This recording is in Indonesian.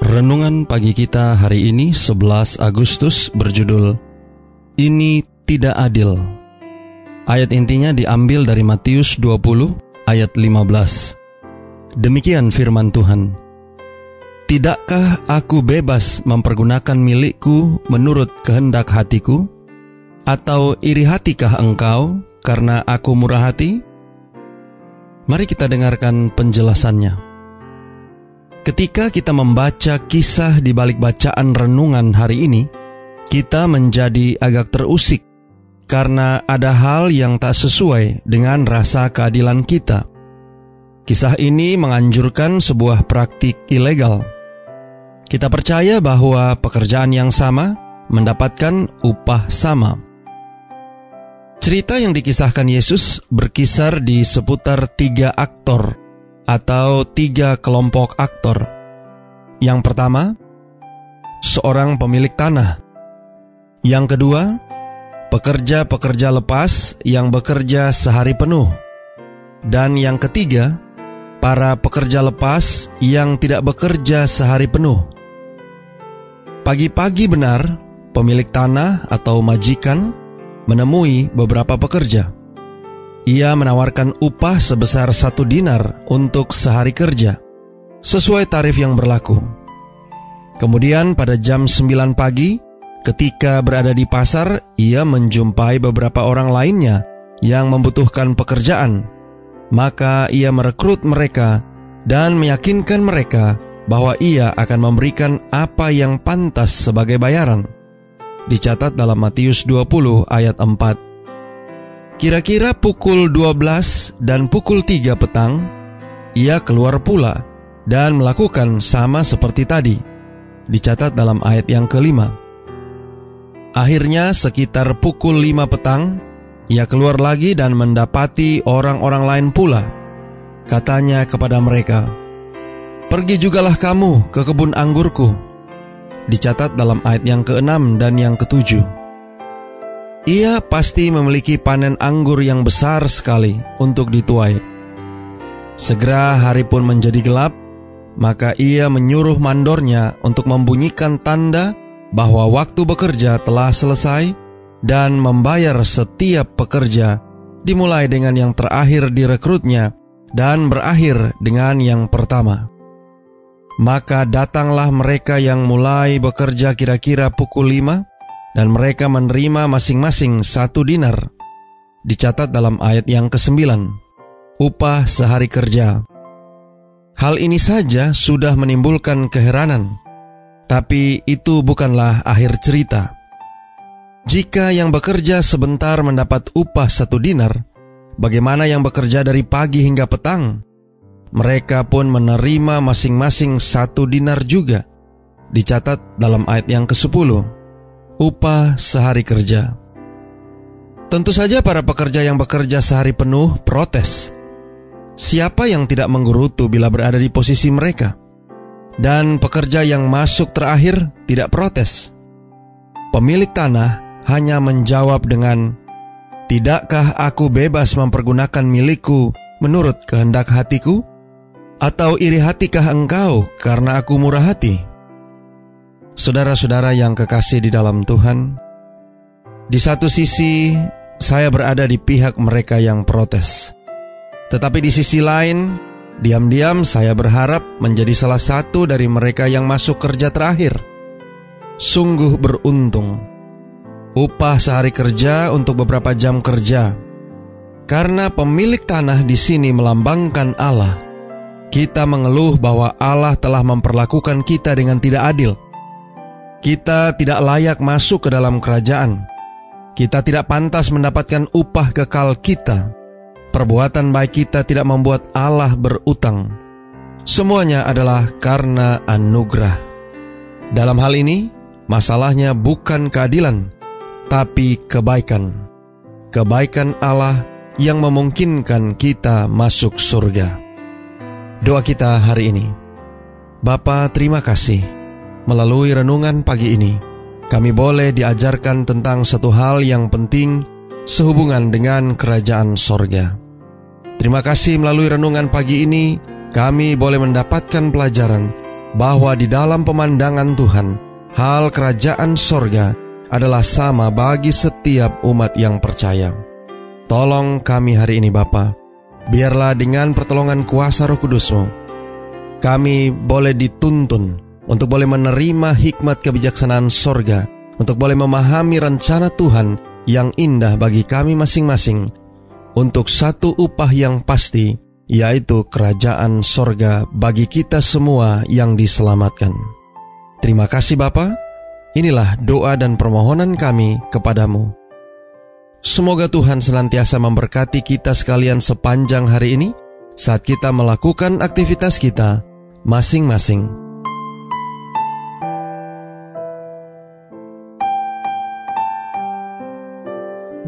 Renungan pagi kita hari ini 11 Agustus berjudul Ini Tidak Adil. Ayat intinya diambil dari Matius 20 ayat 15. Demikian firman Tuhan. Tidakkah aku bebas mempergunakan milikku menurut kehendak hatiku? Atau iri hatikah engkau karena aku murah hati? Mari kita dengarkan penjelasannya. Ketika kita membaca kisah di balik bacaan renungan hari ini, kita menjadi agak terusik karena ada hal yang tak sesuai dengan rasa keadilan kita. Kisah ini menganjurkan sebuah praktik ilegal. Kita percaya bahwa pekerjaan yang sama mendapatkan upah sama. Cerita yang dikisahkan Yesus berkisar di seputar tiga aktor atau tiga kelompok aktor. Yang pertama, seorang pemilik tanah. Yang kedua, pekerja-pekerja lepas yang bekerja sehari penuh. Dan yang ketiga, para pekerja lepas yang tidak bekerja sehari penuh. Pagi-pagi benar, pemilik tanah atau majikan menemui beberapa pekerja. Ia menawarkan upah sebesar satu dinar untuk sehari kerja, sesuai tarif yang berlaku. Kemudian pada jam 9 pagi, ketika berada di pasar, ia menjumpai beberapa orang lainnya yang membutuhkan pekerjaan. Maka ia merekrut mereka dan meyakinkan mereka bahwa ia akan memberikan apa yang pantas sebagai bayaran. Dicatat dalam Matius 20 ayat 4. Kira-kira pukul 12 dan pukul 3 petang, ia keluar pula dan melakukan sama seperti tadi. Dicatat dalam ayat yang kelima. Akhirnya sekitar pukul 5 petang, ia keluar lagi dan mendapati orang-orang lain pula. Katanya kepada mereka, Pergi jugalah kamu ke kebun anggurku. Dicatat dalam ayat yang keenam dan yang ketujuh. Ia pasti memiliki panen anggur yang besar sekali untuk dituai. Segera hari pun menjadi gelap, maka ia menyuruh mandornya untuk membunyikan tanda bahwa waktu bekerja telah selesai dan membayar setiap pekerja, dimulai dengan yang terakhir direkrutnya dan berakhir dengan yang pertama. Maka datanglah mereka yang mulai bekerja kira-kira pukul lima, dan mereka menerima masing-masing satu dinar. Dicatat dalam ayat yang ke-9, upah sehari kerja. Hal ini saja sudah menimbulkan keheranan, tapi itu bukanlah akhir cerita. Jika yang bekerja sebentar mendapat upah satu dinar, bagaimana yang bekerja dari pagi hingga petang? Mereka pun menerima masing-masing satu dinar juga. Dicatat dalam ayat yang ke-10 upah sehari kerja. Tentu saja para pekerja yang bekerja sehari penuh protes. Siapa yang tidak menggerutu bila berada di posisi mereka? Dan pekerja yang masuk terakhir tidak protes. Pemilik tanah hanya menjawab dengan, Tidakkah aku bebas mempergunakan milikku menurut kehendak hatiku? Atau iri hatikah engkau karena aku murah hati?' Saudara-saudara yang kekasih di dalam Tuhan, di satu sisi saya berada di pihak mereka yang protes. Tetapi di sisi lain, diam-diam saya berharap menjadi salah satu dari mereka yang masuk kerja terakhir. Sungguh beruntung. Upah sehari kerja untuk beberapa jam kerja. Karena pemilik tanah di sini melambangkan Allah. Kita mengeluh bahwa Allah telah memperlakukan kita dengan tidak adil kita tidak layak masuk ke dalam kerajaan. Kita tidak pantas mendapatkan upah kekal kita. Perbuatan baik kita tidak membuat Allah berutang. Semuanya adalah karena anugerah. Dalam hal ini, masalahnya bukan keadilan, tapi kebaikan. Kebaikan Allah yang memungkinkan kita masuk surga. Doa kita hari ini. Bapa, terima kasih. Melalui renungan pagi ini, kami boleh diajarkan tentang satu hal yang penting sehubungan dengan kerajaan sorga. Terima kasih melalui renungan pagi ini, kami boleh mendapatkan pelajaran bahwa di dalam pemandangan Tuhan, hal kerajaan sorga adalah sama bagi setiap umat yang percaya. Tolong kami hari ini Bapa, biarlah dengan pertolongan kuasa roh kudusmu, kami boleh dituntun untuk boleh menerima hikmat kebijaksanaan sorga, untuk boleh memahami rencana Tuhan yang indah bagi kami masing-masing, untuk satu upah yang pasti, yaitu kerajaan sorga bagi kita semua yang diselamatkan. Terima kasih Bapa. Inilah doa dan permohonan kami kepadamu. Semoga Tuhan senantiasa memberkati kita sekalian sepanjang hari ini saat kita melakukan aktivitas kita masing-masing.